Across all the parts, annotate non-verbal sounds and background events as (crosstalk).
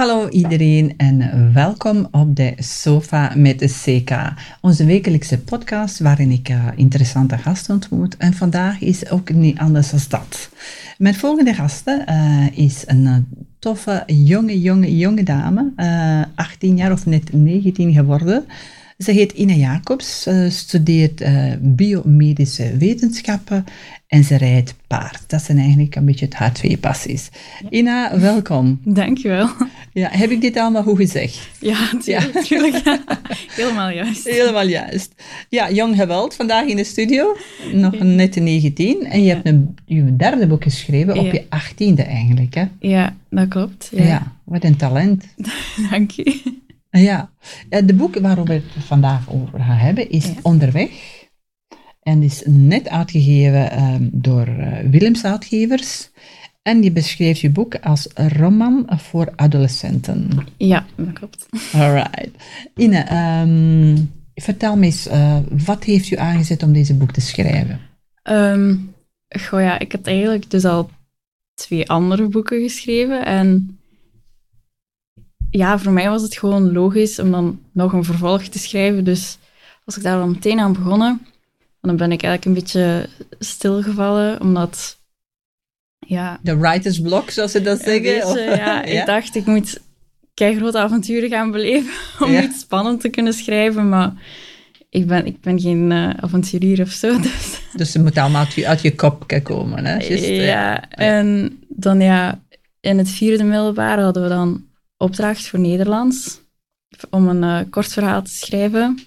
Hallo iedereen en welkom op de Sofa met de CK, onze wekelijkse podcast waarin ik uh, interessante gasten ontmoet. En vandaag is ook niet anders dan dat. Mijn volgende gasten uh, is een uh, toffe, jonge, jonge, jonge dame, 18 jaar of net 19 geworden. Ze heet Ina Jacobs, studeert biomedische wetenschappen en ze rijdt paard. Dat zijn eigenlijk een beetje haar twee passies. Ina, welkom. Dankjewel. Ja, heb ik dit allemaal goed gezegd? Ja, natuurlijk. Ja. (laughs) (laughs) Helemaal juist. Helemaal juist. Ja, Jong Geweld, vandaag in de studio. Nog net 19. En je hebt een, je derde boek geschreven op je achttiende eigenlijk, hè? Ja, dat klopt. Ja, ja wat een talent. (laughs) Dank je. Ja, de boek waarover we het vandaag over gaan hebben is Onderweg. En is net uitgegeven um, door uh, Willems Uitgevers. En je beschreef je boek als roman voor adolescenten. Ja, dat klopt. Alright. Ine, um, vertel me eens, uh, wat heeft u aangezet om deze boek te schrijven? Um, goh ja, ik had eigenlijk dus al twee andere boeken geschreven. En ja, voor mij was het gewoon logisch om dan nog een vervolg te schrijven. Dus als ik daar dan meteen aan begonnen, dan ben ik eigenlijk een beetje stilgevallen, omdat ja... De writer's block, zoals ze dat zeggen? Beetje, ja, (laughs) ja, ik dacht, ik moet grote avonturen gaan beleven (laughs) om iets spannend te kunnen schrijven, maar ik ben, ik ben geen uh, avonturier of zo. (laughs) Dus, dus ze moet allemaal uit je, uit je kop komen, hè? Just, ja, en dan ja, in het vierde middelbaar hadden we dan opdracht voor Nederlands om een uh, kort verhaal te schrijven.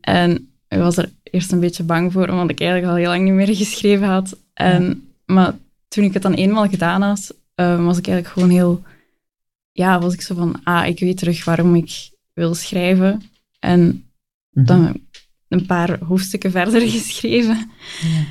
En ik was er eerst een beetje bang voor, omdat ik eigenlijk al heel lang niet meer (laughs) geschreven had. En, Maar toen ik het dan eenmaal gedaan had, uh, was ik eigenlijk gewoon heel... Ja, was ik zo van, ah, ik weet terug waarom ik wil schrijven. En mhm. dan een paar hoofdstukken verder (laughs) geschreven. Ja.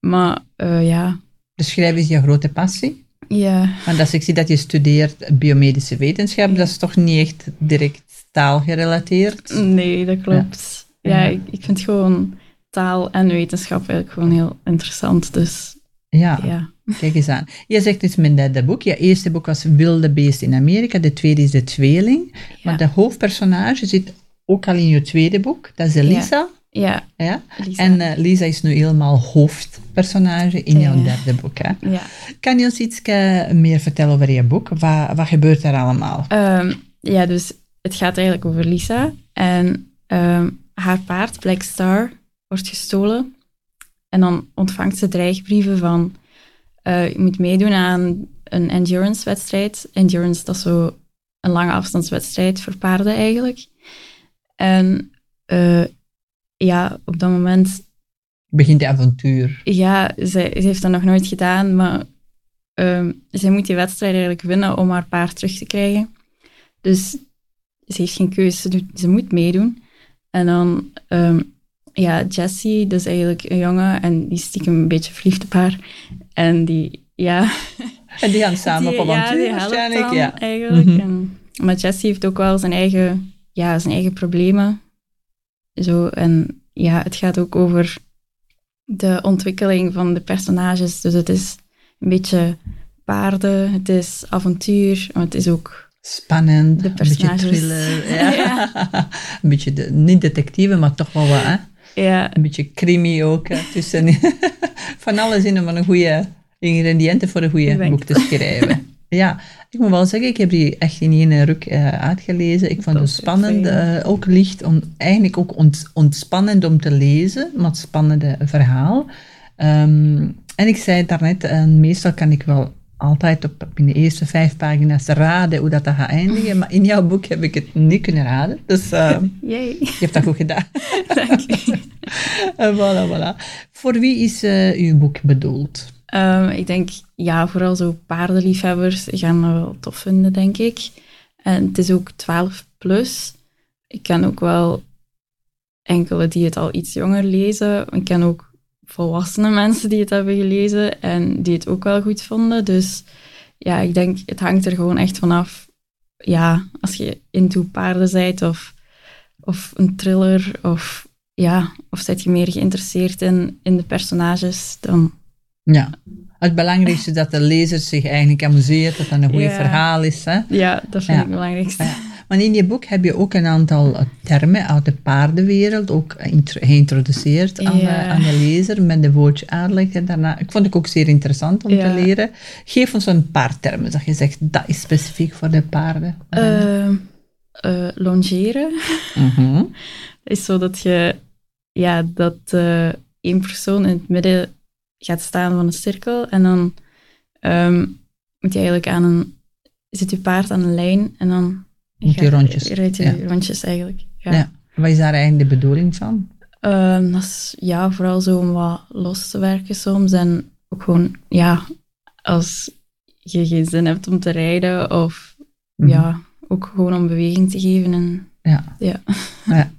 Maar uh, ja... Dus schrijven is je grote passie? Ja. Want als ik zie dat je studeert biomedische wetenschap, dat is toch niet echt direct taalgerelateerd? Nee, dat klopt ja, ik, ik vind gewoon taal en wetenschap eigenlijk gewoon heel interessant. Dus ja, ja. kijk eens aan. Je zegt dus mijn derde boek. Je eerste boek was Wilde Beest in Amerika. De tweede is De Tweeling. Maar de hoofdpersonage zit ook al in je tweede boek. Dat is Lisa. Ja. ja? Lisa. En uh, Lisa is nu helemaal hoofdpersonage in jouw derde boek. Hè? Ja. Kan je ons iets uh, meer vertellen over je boek? Wat, wat gebeurt er allemaal? Um, ja, dus het gaat eigenlijk over Lisa. En um, haar paard, Black Star, wordt gestolen. En dan ontvangt ze dreigbrieven van... Uh, je moet meedoen aan een endurance-wedstrijd. Endurance, dat is zo een lange afstandswedstrijd voor paarden eigenlijk. En uh, ja, op dat moment... Begint de avontuur. Ja, ze, ze heeft dat nog nooit gedaan, maar uh, zij moet die wedstrijd eigenlijk winnen om haar paard terug te krijgen. Dus ze heeft geen keuze, ze, doet, ze moet meedoen. En dan, um, ja, Jessie, dat is eigenlijk een jongen en die stiekem een beetje verliefd op haar. En die, ja... (laughs) En die gaan samen op avontuur ja, waarschijnlijk, ja. eigenlijk. Mm en, maar Jessie heeft ook wel zijn eigen, ja, zijn eigen problemen. Zo, en ja, het gaat ook over de ontwikkeling van de personages. Dus het is een beetje paarden, het is avontuur, maar het is ook spannend, een beetje thriller. (laughs) Ja. een beetje, de, niet detectieve, maar toch wel wat. Hè? Ja. Een beetje crimi ook. tussen, (laughs) van alles in om een goede ingrediënten voor een goede boek te schrijven. (laughs) ja, ik moet wel zeggen, ik heb die echt in één ruk uh, uitgelezen. Ik vond het spannend, uh, ook licht, om, eigenlijk ook ont, ontspannend om te lezen, maar het spannende verhaal. Um, en ik zei het daarnet, uh, meestal kan ik wel altijd op, in de eerste vijf pagina's raden hoe dat, dat gaat eindigen. Maar in jouw boek heb ik het niet kunnen raden. Dus (laughs) je hebt dat goed gedaan. (laughs) Dank je. (laughs) voilà, voilà. Voor wie is uw boek bedoeld? Um, ik denk, ja, vooral zo paardenliefhebbers gaan het wel tof vinden, denk ik. En het is ook 12 plus. Ik ken ook wel enkele die het al iets jonger lezen. Ik ken ook volwassene mensen die het hebben gelezen en die het ook wel goed vonden. Dus ja, ik denk, het hangt er gewoon echt vanaf. Ja, als je into paarden bent of, of een thriller of ja, of zit je meer geïnteresseerd in, in de personages, dan... Ja, Het belangrijkste is dat de lezer zich eigenlijk amuseert, dat dat een goed Ja. verhaal is. Hè? Ja, dat vind Ja. ik het belangrijkste. Ja. Maar in je boek heb je ook een aantal eh, termen uit de paardenwereld ook intro- geïntroduceerd aan, de, Ja. aan de lezer met de woordje uitleg. Daarna, ik vond het ook zeer interessant om te leren. Geef ons een paar termen dat je zegt, dat is specifiek voor de paarden. Eh, longeren Mhm. (laughs) is zo dat je, ja, dat eh, één persoon in het midden gaat staan van een cirkel en dan ehm, moet je eigenlijk aan een, zit je paard aan een lijn en dan Moet je rondjes, Rijd je ja. rondjes eigenlijk. Ja. Ja. Wat is daar eigenlijk de bedoeling van? Ehm, dat is ja, vooral zo om wat los te werken soms. En ook gewoon, ja, als je geen zin hebt om te rijden of Mhm. ja, ook gewoon om beweging te geven. En, Ja. Ja. ja.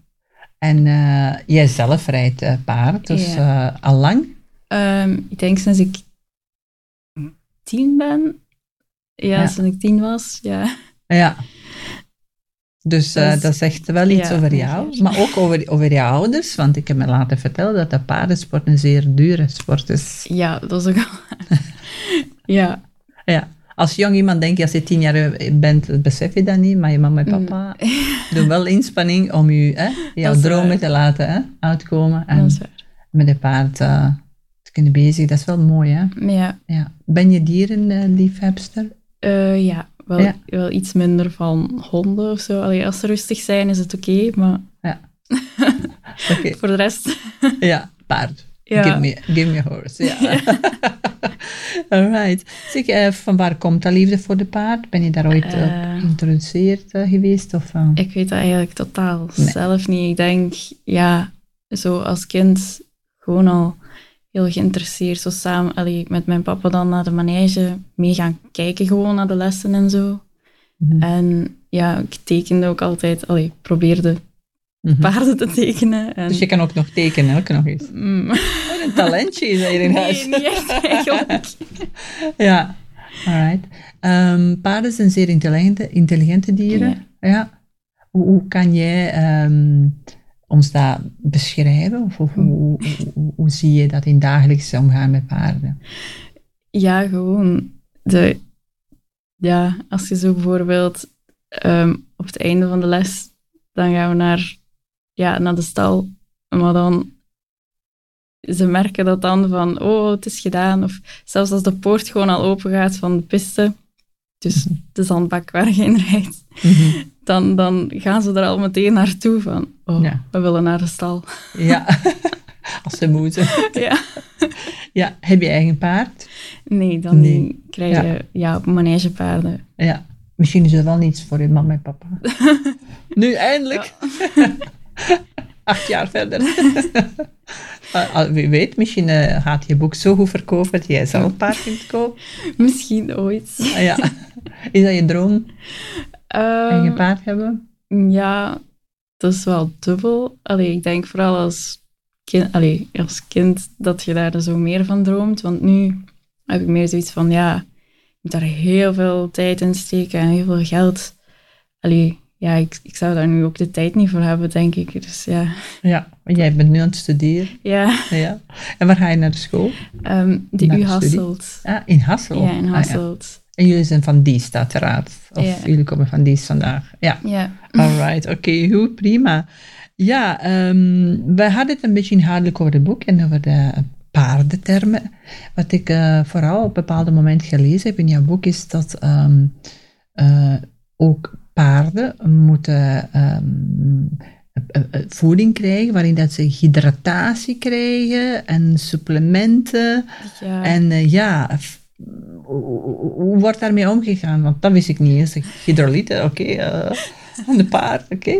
En eh, jij zelf rijdt eh, paard, dus eh, al lang? Ehm, ik denk sinds ik tien ben. Ja, Ja. sinds ik tien was, ja. Ja. Dus eh, Dat dat, zegt wel iets ja, over jou, maar ook over, over je ouders, want ik heb me laten vertellen dat de paardensport een zeer dure sport is. Ja, dat is ook al... (laughs) ja. Ja. Als jong iemand denk je, als je tien jaar bent, besef je dat niet, maar je mama en papa (laughs) doen wel inspanning om je, hè, jouw dromen waar. te laten hè, uitkomen en Dat is waar. met een paard eh, kunnen bezig. Dat is wel mooi, hè? Ja, Ja. Ben je dierenliefhebster? eh, ja, wel, Ja. wel iets minder van honden of zo. Allee, als ze rustig zijn is het oké, maar (laughs) Oké. voor de rest... (laughs) Ja, paard. Ja. Give, me, give me a horse. Ja. (laughs) Alright. Zeg, eh, van waar komt dat liefde voor de paard? Ben je daar ooit eh, Eh. geïntroduceerd eh, geweest? Of, eh? Ik weet dat eigenlijk totaal Nee. zelf niet. Ik denk, ja, zo als kind gewoon al heel geïnteresseerd. Zo samen allee, met mijn papa dan naar de manege mee gaan kijken, gewoon naar de lessen en zo. Mhm. En ja, ik tekende ook altijd, allee, probeerde Mhm. paarden te tekenen. En, Dus je kan ook nog tekenen, ook nog eens. Mm. Wat een talentje is dat hier in huis. Nee, niet echt eigenlijk. (laughs) Ja, alright. Ehm, paarden zijn zeer intelligente, intelligente dieren. Ja. Hoe, hoe kan jij ehm, ons dat beschrijven? Of, of hoe, hoe, hoe- hoe zie je dat in dagelijks omgaan met paarden? Ja, gewoon. De, ja, als je zo bijvoorbeeld ehm, op het einde van de les, dan gaan we naar, ja, naar de stal. Maar dan, ze merken dat dan van, oh, het is gedaan. Of zelfs als de poort gewoon al open gaat van de piste, dus de zandbak waar je in rijdt, dan, dan gaan ze er al meteen naartoe van, oh, Ja. we willen naar de stal. Ja, (laughs) als ze moeten. ja. Ja, heb je eigen paard? Nee, dan Nee. krijg je ja. manegepaarden. Ja. Misschien is er wel niets voor je mama en papa. (laughs) nu, eindelijk. (laughs) Acht jaar verder. Ah, ah, Wie weet, misschien eh, gaat je boek zo goed verkopen dat jij zelf een paard kunt kopen. Misschien ooit. Ah, ja. Is dat je droom, Ehm, eigen paard hebben? ja, dat is wel dubbel. Allee, ik denk vooral als kind, allee, als kind dat je daar zo meer van droomt. Want nu heb ik meer zoiets van, ja, ik moet daar heel veel tijd in steken en heel veel geld. Allee, ja, ik, ik zou daar nu ook de tijd niet voor hebben, denk ik. Dus ja, Ja, want jij bent nu aan het studeren. ja Ja. En waar ga je naar de school? ehm, de Naar U? Hasselt. Ah, in Hassel. Ja, in Ah, Hasselt. En jullie zijn van Diest, uiteraard. Of jullie komen van Diest vandaag. Ja. Ja. Alright, oké, goed, prima. Ja, ehm, we hadden het een beetje inhoudelijk over het boek en over de paardentermen. Wat ik eh, vooral op een bepaald moment gelezen heb in jouw boek is dat ehm, eh, ook paarden moeten ehm, eh, voeding krijgen waarin dat ze hydratatie krijgen en supplementen. ja. En ja, hoe, wordt daarmee omgegaan? Want dat wist ik niet eens. Hydrolyten, oké. eh, (laughs) de paard, oké.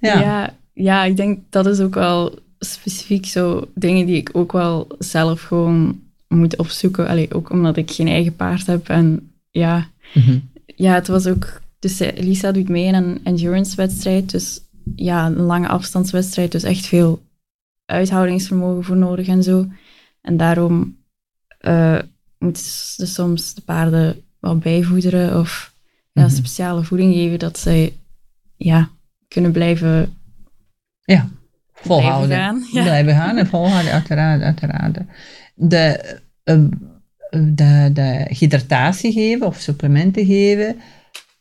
Ja. Ja. ja, ik denk dat is ook wel specifiek zo dingen die ik ook wel zelf gewoon moet opzoeken. Allee, ook omdat ik geen eigen paard heb. En ja, Mhm. ja het was ook... Dus eh, Lisa doet mee in een endurance-wedstrijd. Dus ja, een lange afstandswedstrijd. Dus echt veel uithoudingsvermogen voor nodig en zo. En daarom eh moeten ze soms de paarden wel bijvoederen of ja, Mhm. speciale voeding geven dat zij ja, kunnen blijven Ja, volhouden. Blijven gaan, ja. Blijven gaan en (laughs) volhouden, uiteraard. uiteraard. De, eh, de, de hydratatie geven of supplementen geven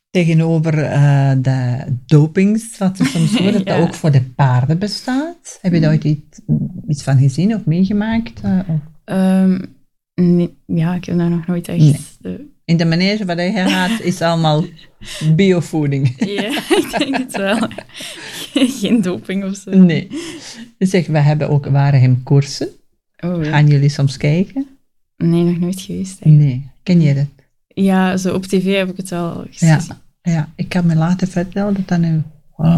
tegenover eh, de dopings, wat er soms (laughs) wordt, dat Ja. dat ook voor de paarden bestaat. Heb je daar ooit iets, iets van gezien of meegemaakt? eh, of- Ehm, nee, ja, ik heb daar nog nooit echt... Nee. eh, In de manege waar je gaat, is allemaal (laughs) biovoeding. ja, ik denk het wel. (laughs) Geen doping of zo. Nee. Zeg, we hebben ook Waregem koersen. Oh, ja. Gaan jullie soms kijken? Nee, nog nooit geweest. eigenlijk. Nee. Ken je dat? Ja, zo op tv heb ik het wel eens Ja. gezien. Ja, ik kan me laten vertellen dat dat nu oh,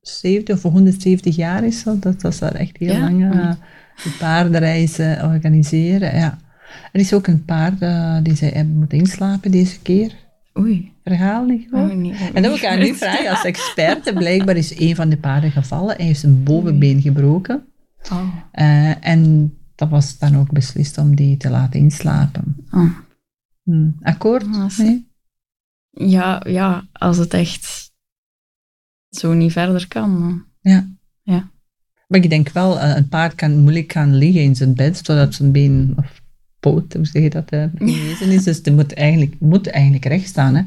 70 of 170 jaar is. Zo. Dat dat ze daar echt heel Ja? lang eh, Mm. de paardenreizen organiseren. Ja. Er is ook een paard eh, die ze hebben moeten inslapen deze keer. Oei. Verhaal niet Oh, nee, En dan wil ik aan u vragen, als expert, blijkbaar is een van de paarden gevallen. Hij heeft zijn bovenbeen gebroken. Oh. Eh, en dat was dan ook beslist om die te laten inslapen. Oh. Hm. Akkoord? Ah, Nee? Ja, ja, als het echt zo niet verder kan. dan- Maar ik denk wel, eh, een paard kan moeilijk gaan liggen in zijn bed, zodat zijn been of poot, hoe zeg je dat, eh, (laughs) is. Dus die moet eigenlijk, moet eigenlijk recht staan. Hè?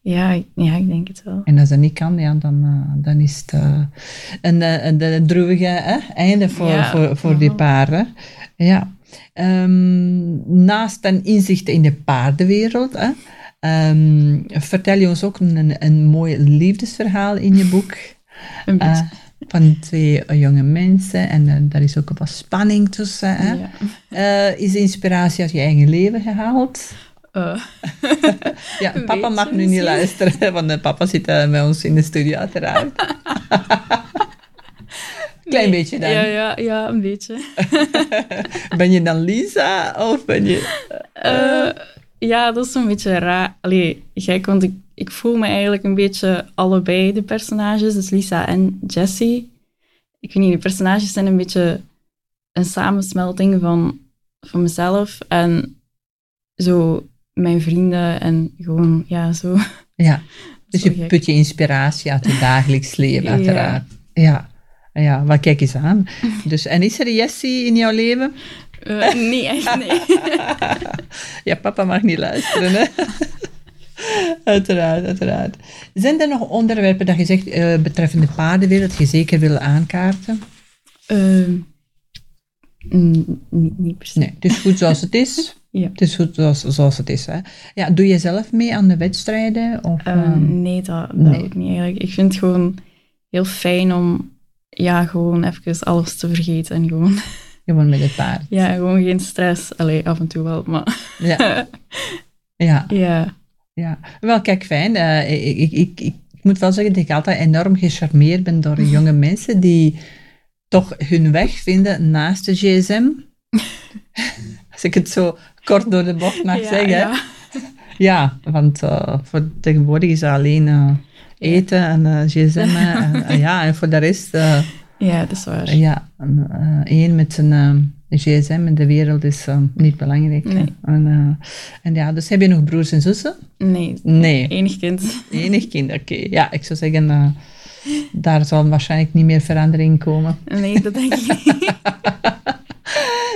Ja, ik- ja, ik denk het wel. En als dat niet kan, ja, dan, eh, dan is het eh, een, een, een droevige hè, einde voor, Ja, voor, voor die paarden. Ja. Ehm, naast een inzicht in de paardenwereld, hè, ehm, vertel je ons ook een, een mooi liefdesverhaal in je boek. Een beetje. Van twee eh, jonge mensen en eh, daar is ook wat spanning tussen. Hè? ja. Eh, is inspiratie uit je eigen leven gehaald? Eh, (laughs) Ja, papa beetje mag nu niet luisteren, want papa zit bij ons in de studio uiteraard. (laughs) Klein nee. beetje dan. Ja, ja, ja, een beetje. (laughs) Ben je dan Lisa of ben je... Ja, dat is een beetje raar. Allee, gek, want ik, ik voel me eigenlijk een beetje allebei de personages, dus Lisa en Jessie. Ik weet niet, de personages zijn een beetje een samensmelting van, van mezelf en zo mijn vrienden en gewoon, ja, zo. Ja, (laughs) dus Zo je gek. put je inspiratie uit het dagelijks leven, Ja. uiteraard. Ja. Ja, maar kijk eens aan. (laughs) Dus, en is er Jessie in jouw leven? Eh, nee, echt nee. (laughs) Ja, papa mag niet luisteren, hè? Uiteraard, uiteraard. Zijn er nog onderwerpen dat je zegt eh, betreffende paardenwereld dat je zeker wil aankaarten? Ehm, n- niet, niet per se. Nee, het is goed zoals het is. (laughs) Ja. Het is goed zoals, zoals het is. Hè? Ja, doe je zelf mee aan de wedstrijden? Of, Eh, ehm, nee, dat, dat nee. ook niet eigenlijk. Ik vind het gewoon heel fijn om ja, gewoon even alles te vergeten en gewoon, (laughs) gewoon met het paard? ja, gewoon geen stress. Allee, af en toe wel, maar Ja, (laughs) ja, ja. Ja. Wel, kijk, fijn. Eh, ik, ik, ik, ik moet wel zeggen dat ik altijd enorm gecharmeerd ben door (laughs) jonge mensen die toch hun weg vinden naast de gsm. (laughs) Als ik het zo kort door de bocht mag ja, zeggen. ja. (laughs) Ja, want eh, voor tegenwoordig is alleen eh, eten en gsm. en, ja, en voor de rest, ja, dat is waar. ja, één met zijn eh, gsm in de wereld is eh, niet belangrijk. Nee. En, eh, en ja, dus heb je nog broers en zussen? Nee, Nee, enig kind. enig kind, oké. Ja, ik zou zeggen, eh, daar zal waarschijnlijk niet meer verandering komen. Nee, dat denk ik niet. (laughs)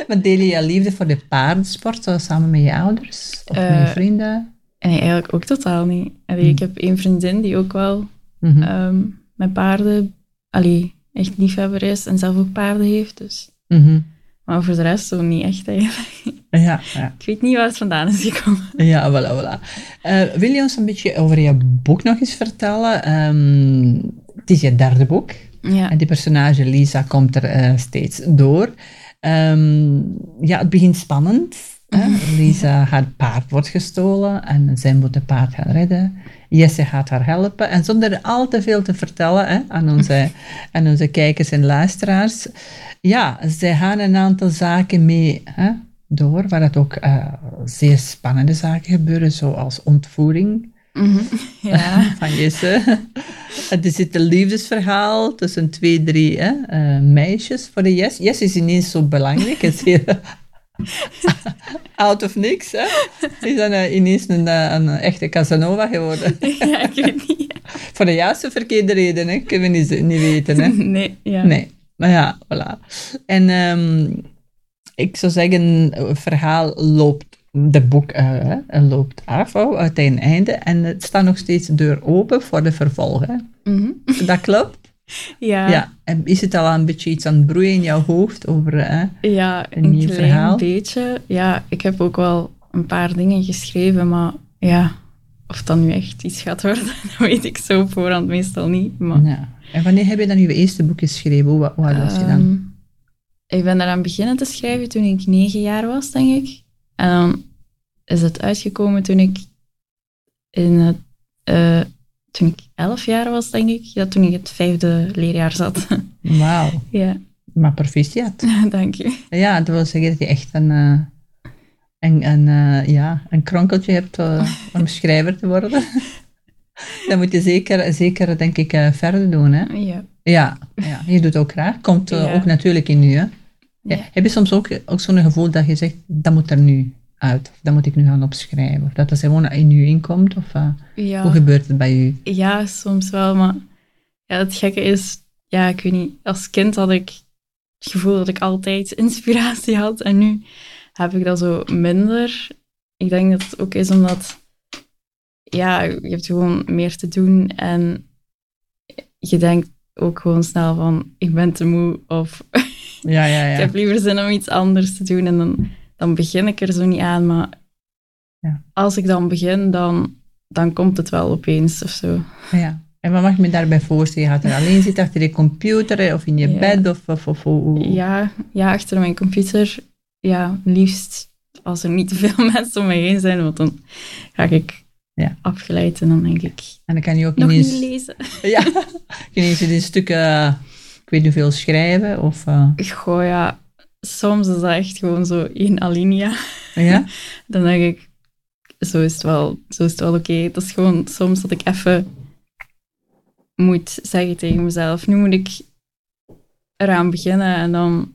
Maar deel je je liefde voor de paardensport eh, samen met je ouders? Of met je vrienden? Nee, eigenlijk ook totaal niet. Allee, Hm. Ik heb één vriendin die ook wel Mhm. ehm, met paarden, allee, echt liefhebber is en zelf ook paarden heeft. Dus. Mhm. Maar voor de rest zo niet echt eigenlijk. Ja, ja. Ik weet niet waar het vandaan is gekomen. Ja, voilà, voilà. Eh, wil je ons een beetje over je boek nog eens vertellen? Ehm, het is je derde boek. Ja. En die personage Lisa komt er eh, steeds door. Ehm, ja, het begint spannend. Hè? Lisa, haar paard wordt gestolen en zij moet het paard gaan redden. Jesse gaat haar helpen. En zonder al te veel te vertellen hè, aan, onze, (laughs) aan onze kijkers en luisteraars. Ja, zij gaan een aantal zaken mee hè, door, waar het ook eh, zeer spannende zaken gebeuren, zoals ontvoering Mhm. (laughs) ja. van Jesse. Er zit een liefdesverhaal tussen twee, drie hè, eh, meisjes voor de Jess. Jess is ineens zo belangrijk. Het is heel (laughs) out of niks. Hè. Is dan eh, ineens een, eh, een echte Casanova geworden. (laughs) ja, ik weet niet. voor de juiste verkeerde reden, hè. kunnen we niet, niet weten. Hè. (laughs) Nee, ja. Nee, maar ja, voilà. En ehm, ik zou zeggen, het verhaal loopt de boek eh, loopt af oh, uit einde en het staat nog steeds de deur open voor de vervolgen. Mhm. Dat klopt? Ja, (laughs) ja. Ja. En is het al een beetje iets aan het broeien in jouw hoofd over... eh, een, Een nieuw klein verhaal? beetje. Ja, ik heb ook wel een paar dingen geschreven, maar ja, of dat nu echt iets gaat worden, (laughs) dat weet ik zo voorhand meestal niet. Maar, ja. En wanneer heb je dan je eerste boek geschreven? Hoe, hoe oud was je dan? Ehm, ik ben eraan beginnen te schrijven toen ik negen jaar was, denk ik. En dan is het uitgekomen toen ik in het, eh, toen ik elf jaar was, denk ik. Ja, toen ik het vijfde leerjaar zat. (laughs) Wauw. ja, Maar proficiat. (laughs) dank je. Ja, dat wil zeggen dat je echt een, eh, een, een, eh, ja, een kronkeltje hebt eh, om schrijver te worden. (laughs) dat moet je zeker, zeker denk ik, verder doen. Hè? Ja. Ja, ja, je doet het ook graag. Komt Ja. ook natuurlijk in nu. Hè? Ja. Heb je soms ook, ook zo'n gevoel dat je zegt, dat moet er nu uit. Of dat moet ik nu gaan opschrijven. Of dat dat gewoon in je inkomt. Of eh, Ja. hoe gebeurt het bij u? Ja, soms wel, maar ja, het gekke is, ja, ik weet niet, als kind had ik het gevoel dat ik altijd (laughs) inspiratie had en nu heb ik dat zo minder. Ik denk dat het ook is omdat, ja, je hebt gewoon meer te doen en je denkt ook gewoon snel van, ik ben te moe of Ja, ja, ja. (laughs) ik heb liever zin om iets anders te doen en dan, dan begin ik er zo niet aan, maar Ja. als ik dan begin, dan, dan komt het wel opeens of zo. ja. En wat mag je me daarbij voorstellen? Je gaat er alleen zitten achter je computer of in je Ja. bed? Of, of, of, hoe- Ja, ja, achter mijn computer. Ja, liefst als er niet te veel (laughs) mensen om me heen zijn, want dan ga ik Ja. afgeleid en dan denk ik, En dan kan je ook nog ineens... niet lezen. (laughs) Ja, (laughs) ineens in stukken, ik weet niet hoeveel schrijven. Of, eh, Goh, ja, soms is dat echt gewoon zo één alinea. ja? (laughs) Dan denk ik, zo is het wel, zo is het wel oké. Het is gewoon soms dat ik even moet zeggen tegen mezelf, nu moet ik eraan beginnen en dan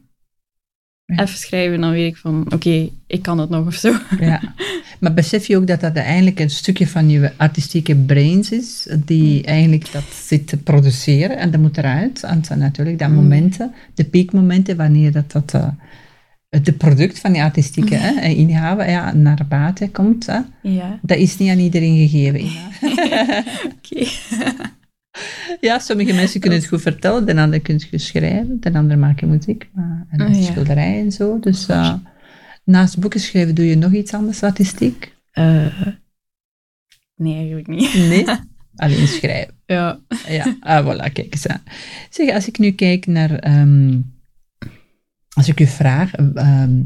Ja. even schrijven en dan weet ik van, oké, ik kan het nog of zo. ja. (laughs) Maar besef je ook dat dat eigenlijk een stukje van je artistieke brains is, die eigenlijk dat zit te produceren en dat moet eruit. En zijn natuurlijk dat Mm. momenten, de piekmomenten, wanneer dat, dat eh, het product van die artistieke hè, inhoud ja, naar buiten komt. Hè. Ja, Dat is niet aan iedereen gegeven. (laughs) (laughs) Oké. Ja, sommige mensen kunnen het goed vertellen, de ander het goed schrijven, de ander maken muziek maar, en Oh, ja. schilderijen en zo. Dus eh, naast boeken schrijven doe je nog iets anders artistiek? Eh, nee, eigenlijk niet. Nee, (laughs) alleen schrijven. Ja. Ja, ah, voilà, kijk eens aan. Zeg, als ik nu kijk naar, ehm, als ik u vraag, ehm,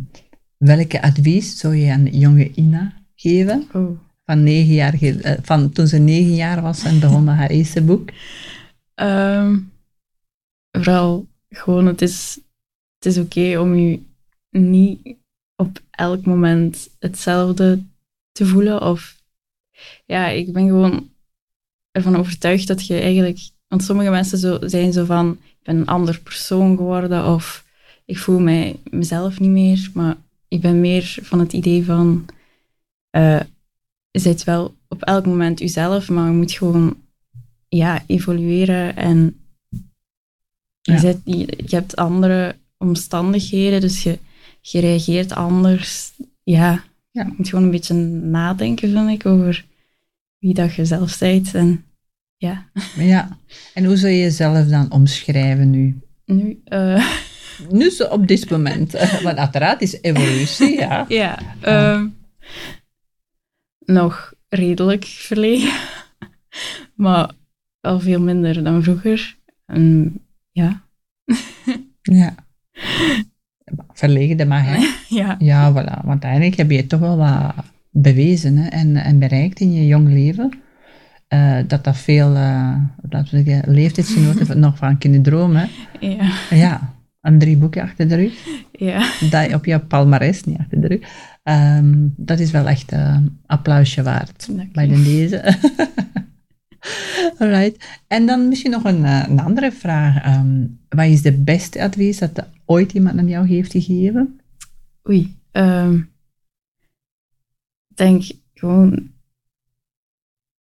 welke advies zou je aan jonge Ina geven? Oh. Van, negen jaar, eh, van toen ze negen jaar was en begon met haar eerste boek. Ehm, vooral gewoon, het is, het is oké om je niet op elk moment hetzelfde te voelen. Of ja, ik ben gewoon ervan overtuigd dat je eigenlijk, want sommige mensen zo, zijn zo van, ik ben een ander persoon geworden of ik voel mij mezelf niet meer, maar ik ben meer van het idee van, eh je bent wel op elk moment jezelf, maar je moet gewoon ja, evolueren en je, Ja. zet, je, je hebt andere omstandigheden, dus je, je reageert anders. Ja, Ja. je moet gewoon een beetje nadenken, vind ik, over wie dat je zelf bent. En ja, Ja, en hoe zou je jezelf dan omschrijven nu? nu, eh, Nu zo op dit moment. (laughs) Want uiteraard is evolutie, ja. ja, ehm, nog redelijk verlegen, (laughs) maar wel veel minder dan vroeger. En ja, (laughs) Ja. Verlegen, dat mag, hè. (laughs) ja, Ja, voilà. Want eigenlijk heb je toch wel wat bewezen hè, en, en bereikt in je jong leven. Eh, dat dat veel, eh, laten we zeggen, leeftijdsgenoten nog van kunnen dromen. hè. ja, Ja, een drie boeken achter de rug. ja. Dat op je palmarès, niet achter de rug. Ehm, dat is wel echt eh, een applausje waard bij de deze. (laughs) Alright. En dan misschien nog een, eh, een andere vraag. Ehm, wat is de beste advies dat ooit iemand aan jou heeft gegeven? Oei. ehm, Ik denk gewoon...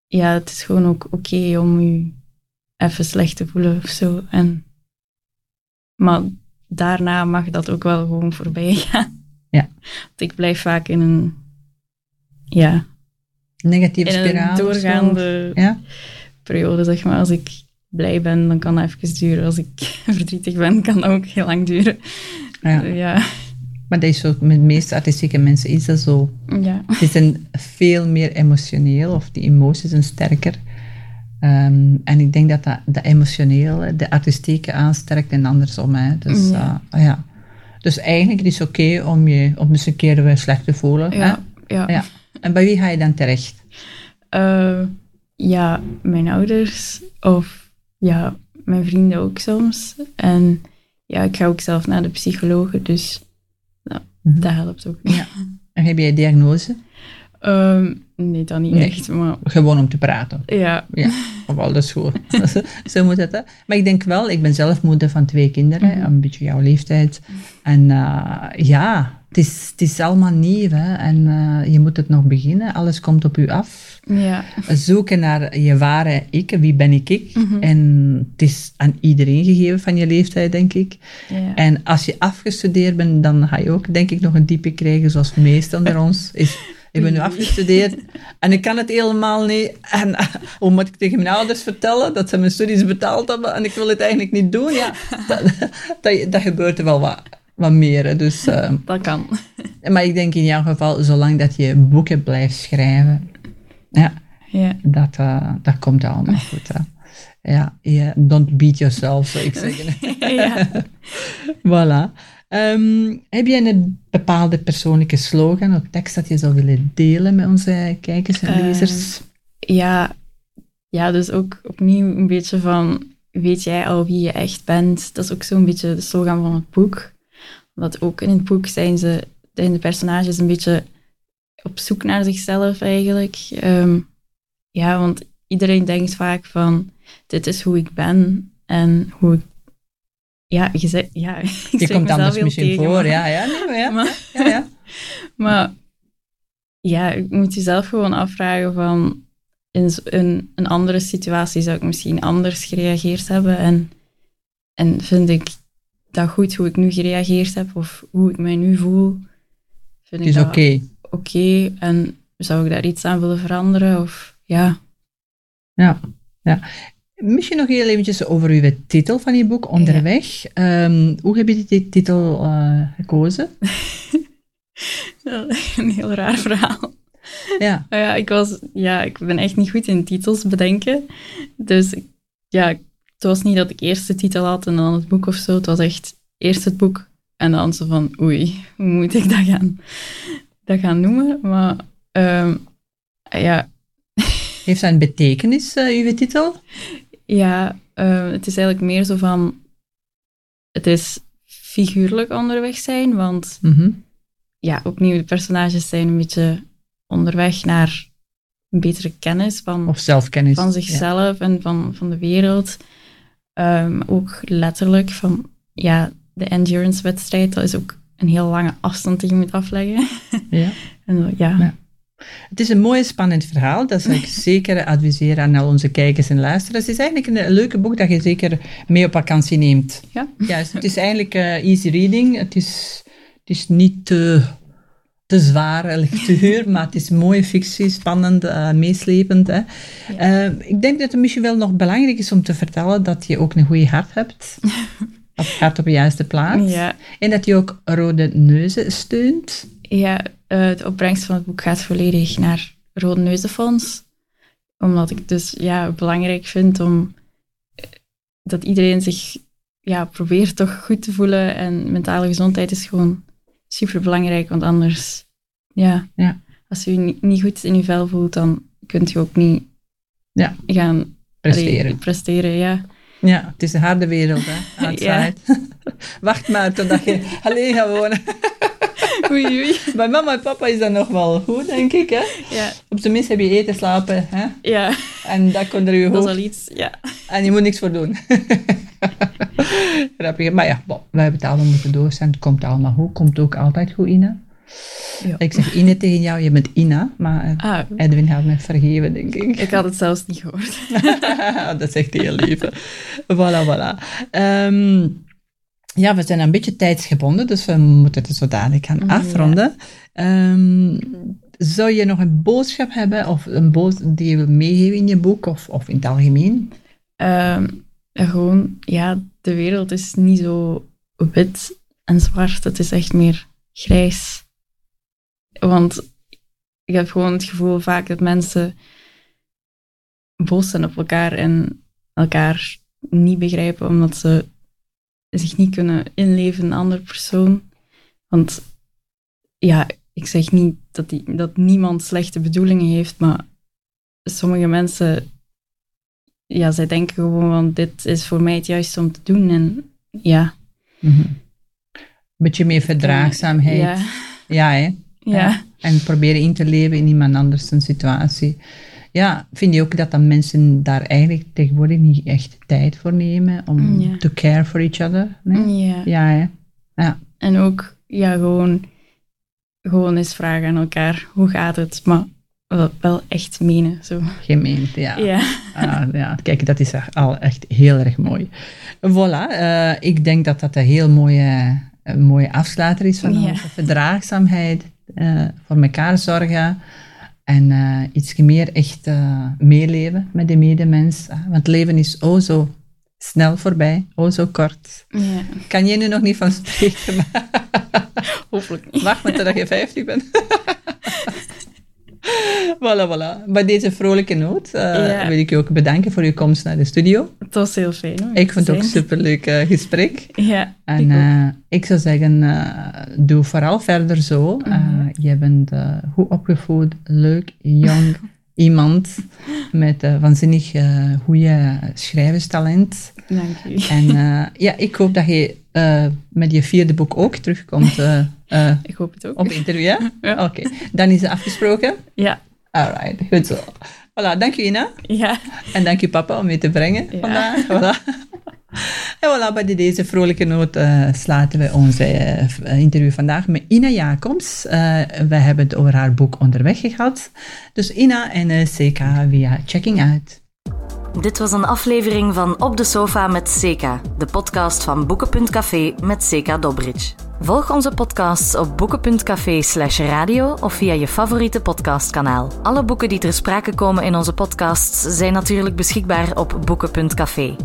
Ja, het is gewoon ook oké om je even slecht te voelen of zo. En, maar daarna mag dat ook wel gewoon voorbij gaan. Ja. Want ik blijf vaak in een ja, Negatieve in een spiraal? doorgaande Ja? periode, zeg maar. Als ik blij ben, dan kan dat even duren. Als ik (laughs) verdrietig ben, kan dat ook heel lang duren. ja. Ja, Maar dat is zo, met de meeste artistieke mensen is dat zo. ja. Die zijn veel meer emotioneel, of die emoties zijn sterker. Ehm, en ik denk dat dat, dat emotionele de artistieke aansterkt en andersom. Hè. Dus, Ja. eh, ja. Dus eigenlijk is het oké om je om eens een keer weer slecht te voelen. hè. ja, ja. En bij wie ga je dan terecht? Eh, ja, mijn ouders of ja, mijn vrienden ook soms. En ja, ik ga ook zelf naar de psycholoog, dus nou, dat helpt ook. Ja. En heb jij diagnose? Ehm, nee, dat niet Nee. echt, maar Gewoon om te praten. ja. Ja, dat is goed. Zo moet het, hè. Maar ik denk wel, ik ben zelf moeder van twee kinderen, Mhm. een beetje jouw leeftijd. En eh, ja, het is, het is allemaal nieuw, hè. En eh, je moet het nog beginnen. Alles komt op u af. Ja, Zoeken naar je ware ik, wie ben ik ik. Mhm. En het is aan iedereen gegeven van je leeftijd, denk ik. ja. En als je afgestudeerd bent, dan ga je ook, denk ik, nog een diepe krijgen, zoals de meesten onder (laughs) ons. Is, ik ben nu afgestudeerd en ik kan het helemaal niet. En eh, hoe moet ik tegen mijn ouders vertellen dat ze mijn studies betaald hebben en ik wil het eigenlijk niet doen? Ja, dat, dat, dat gebeurt er wel wat, wat meer. hè. Dus, eh, dat kan. maar ik denk in jouw geval, zolang dat je boeken blijft schrijven, ja, Ja, dat, eh, dat komt allemaal (laughs) goed. Hè. Ja, yeah, don't beat yourself, zou ik zeggen. ja. (laughs) Voilà. Ehm, heb jij een bepaalde persoonlijke slogan of tekst dat je zou willen delen met onze kijkers en Eh, lezers? ja, ja, dus ook opnieuw een beetje van, weet jij al wie je echt bent? Dat is ook zo'n beetje de slogan van het boek. Want ook in het boek zijn, ze, zijn de personages een beetje op zoek naar zichzelf eigenlijk. Ehm, ja, want iedereen denkt vaak van, dit is hoe ik ben en hoe ik... Ja, je zei, ja, (laughs) ik je komt anders misschien tegen, voor, maar- ja, ja, nee, maar ja, (laughs) maar- ja, ja. (laughs) maar ja, ik moet jezelf gewoon afvragen van in een, een andere situatie zou ik misschien anders gereageerd hebben en, en vind ik dat goed hoe ik nu gereageerd heb of hoe ik mij nu voel. Vind Het is ik oké. oké en zou ik daar iets aan willen veranderen of ja. Ja, ja. Misschien nog heel eventjes over uw titel van je boek, Onderweg. Ehm, hoe heb je die titel eh, gekozen? (laughs) (laughs) een heel raar verhaal. Ja, (laughs) Nou ja, ik, was, ja, ik ben echt niet goed in titels bedenken. Dus ja, het was niet dat ik eerst de titel had en dan het boek of zo. Het was echt eerst het boek en dan zo van, oei, hoe moet ik dat gaan, dat gaan noemen? Maar ehm, ja, heeft dat een betekenis, eh, uw titel? Ja eh, het is eigenlijk meer zo van, het is figuurlijk onderweg zijn, want Mhm. ja, opnieuw, de personages zijn een beetje onderweg naar een betere kennis van Of zelfkennis? van zichzelf en van, van de wereld. Ehm, ook letterlijk van, ja, de endurance-wedstrijd, dat is ook een heel lange afstand die je moet afleggen. Ja. ja. (laughs) En ja, Ja. Het is een mooi, spannend verhaal. Dat zou ik (laughs) zeker adviseren aan al onze kijkers en luisteraars. Het is eigenlijk een, leuke boek dat je zeker mee op vakantie neemt. Ja. Juist, het is eigenlijk eh, easy reading. Het is, het is niet te, te zware lectuur, (laughs) maar het is mooie fictie, spannend, eh, meeslepend. Hè. Eh, ik denk dat het misschien wel nog belangrijk is om te vertellen dat je ook een goede hart hebt. (laughs) Of hart op de juiste plaats. ja, En dat je ook rode neuzen steunt. ja eh, de opbrengst van het boek gaat volledig naar Rode Neuzenfonds. Omdat ik dus ja, belangrijk vind om eh, dat iedereen zich ja, probeert toch goed te voelen. En mentale gezondheid is gewoon super belangrijk, want anders, ja, Ja. als je je niet, niet goed in je vel voelt, dan kunt je ook niet Ja. gaan Presteren. allee, presteren. Ja. Ja, het is een harde wereld, hè, (laughs) outside. (laughs) Wacht maar totdat je alleen gaat wonen. Oei, oei. (laughs) Bij mama en papa is dat nog wel goed, denk ik. Hè? Ja, Op zijn minst heb je eten, slapen. Hè? ja, En dat komt er je dat is hoofd. al iets. Ja. En je moet niks voor doen. (laughs) Grappig. Maar ja, bon, wij betalen moeten door zijn. Het komt allemaal goed. Komt ook altijd goed, Ina. Ja. Ik zeg Ine tegen jou, je bent Ina. Maar eh, Ah, Edwin gaat me vergeven, denk ik. ik had het zelfs niet gehoord. (laughs) dat is echt heel lief. Voilà, voilà. Ehm, ja, we zijn een beetje tijdsgebonden, dus we moeten het zo dadelijk gaan Ja. afronden. Ehm, Zou je nog een boodschap hebben of een boodschap die je wil meegeven in je boek of, of in het algemeen? Ehm, gewoon, ja, de wereld is niet zo wit en zwart. Het is echt meer grijs. Want ik heb gewoon het gevoel vaak dat mensen boos zijn op elkaar en elkaar niet begrijpen omdat ze zich niet kunnen inleven in een andere persoon. Want ja, ik zeg niet dat, die, dat niemand slechte bedoelingen heeft, maar sommige mensen, ja, zij denken gewoon van dit is voor mij het juiste om te doen. En ja. Mm Beetje meer verdraagzaamheid. Ja. Ja, hè? Ja. En proberen in te leven in iemand anders een situatie. Ja, vind je ook dat dan mensen daar eigenlijk tegenwoordig niet echt tijd voor nemen om Ja. to care for each other? Nee? ja. Ja, hè? Ja. En ook, ja, gewoon, gewoon eens vragen aan elkaar, hoe gaat het? Maar wel, echt menen, zo. Gemeend, ja. Ja. Ah, ja. Kijk, dat is al echt heel erg mooi. Voilà, eh, ik denk dat dat een heel mooie, een mooie afsluiter is van Ja. onze verdraagzaamheid, eh, voor elkaar zorgen en eh, iets meer echt eh, meeleven met de medemens. Want leven is oh zo snel voorbij, oh zo kort. ja. Kan je nu nog niet van spreken, maar (laughs) Hopelijk niet. wacht maar totdat je 50 bent. (laughs) (laughs) voilà, voilà. Bij deze vrolijke noot eh, Ja. wil ik je ook bedanken voor je komst naar de studio. Het was heel fijn hoor. Ik vond het ook een superleuk eh, gesprek. Ja, En ik eh, ik zou zeggen, doe vooral verder zo. Mhm. je bent goed opgevoed, leuk, jong (laughs) iemand met eh, waanzinnig eh goede schrijverstalent. Dank u. En eh, ja, ik hoop dat je met je vierde boek ook terugkomt Ik hoop het ook. op interview. (laughs) Ja? Oké, dan is het afgesproken. Ja, Alright, goed zo. Voilà, dank je Ina. ja. En dank je papa om mee te brengen Ja. vandaag. Voilà. (laughs) En voilà, bij deze vrolijke noot eh, sluiten we onze eh, interview vandaag met Ina Jacobs. Eh, we hebben het over haar boek Onderweg gehad. Dus Ina en CK via Checking Out. Dit was een aflevering van Op de Sofa met Seka, de podcast van Boeken.café met Seka Dobridge. Volg onze podcasts op boeken.café slash radio of via je favoriete podcastkanaal. Alle boeken die ter sprake komen in onze podcasts zijn natuurlijk beschikbaar op boeken.café.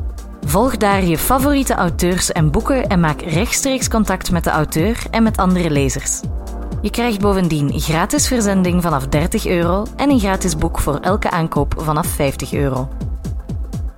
Volg daar je favoriete auteurs en boeken en maak rechtstreeks contact met de auteur en met andere lezers. Je krijgt bovendien gratis verzending vanaf 30 euro en een gratis boek voor elke aankoop vanaf 50 euro.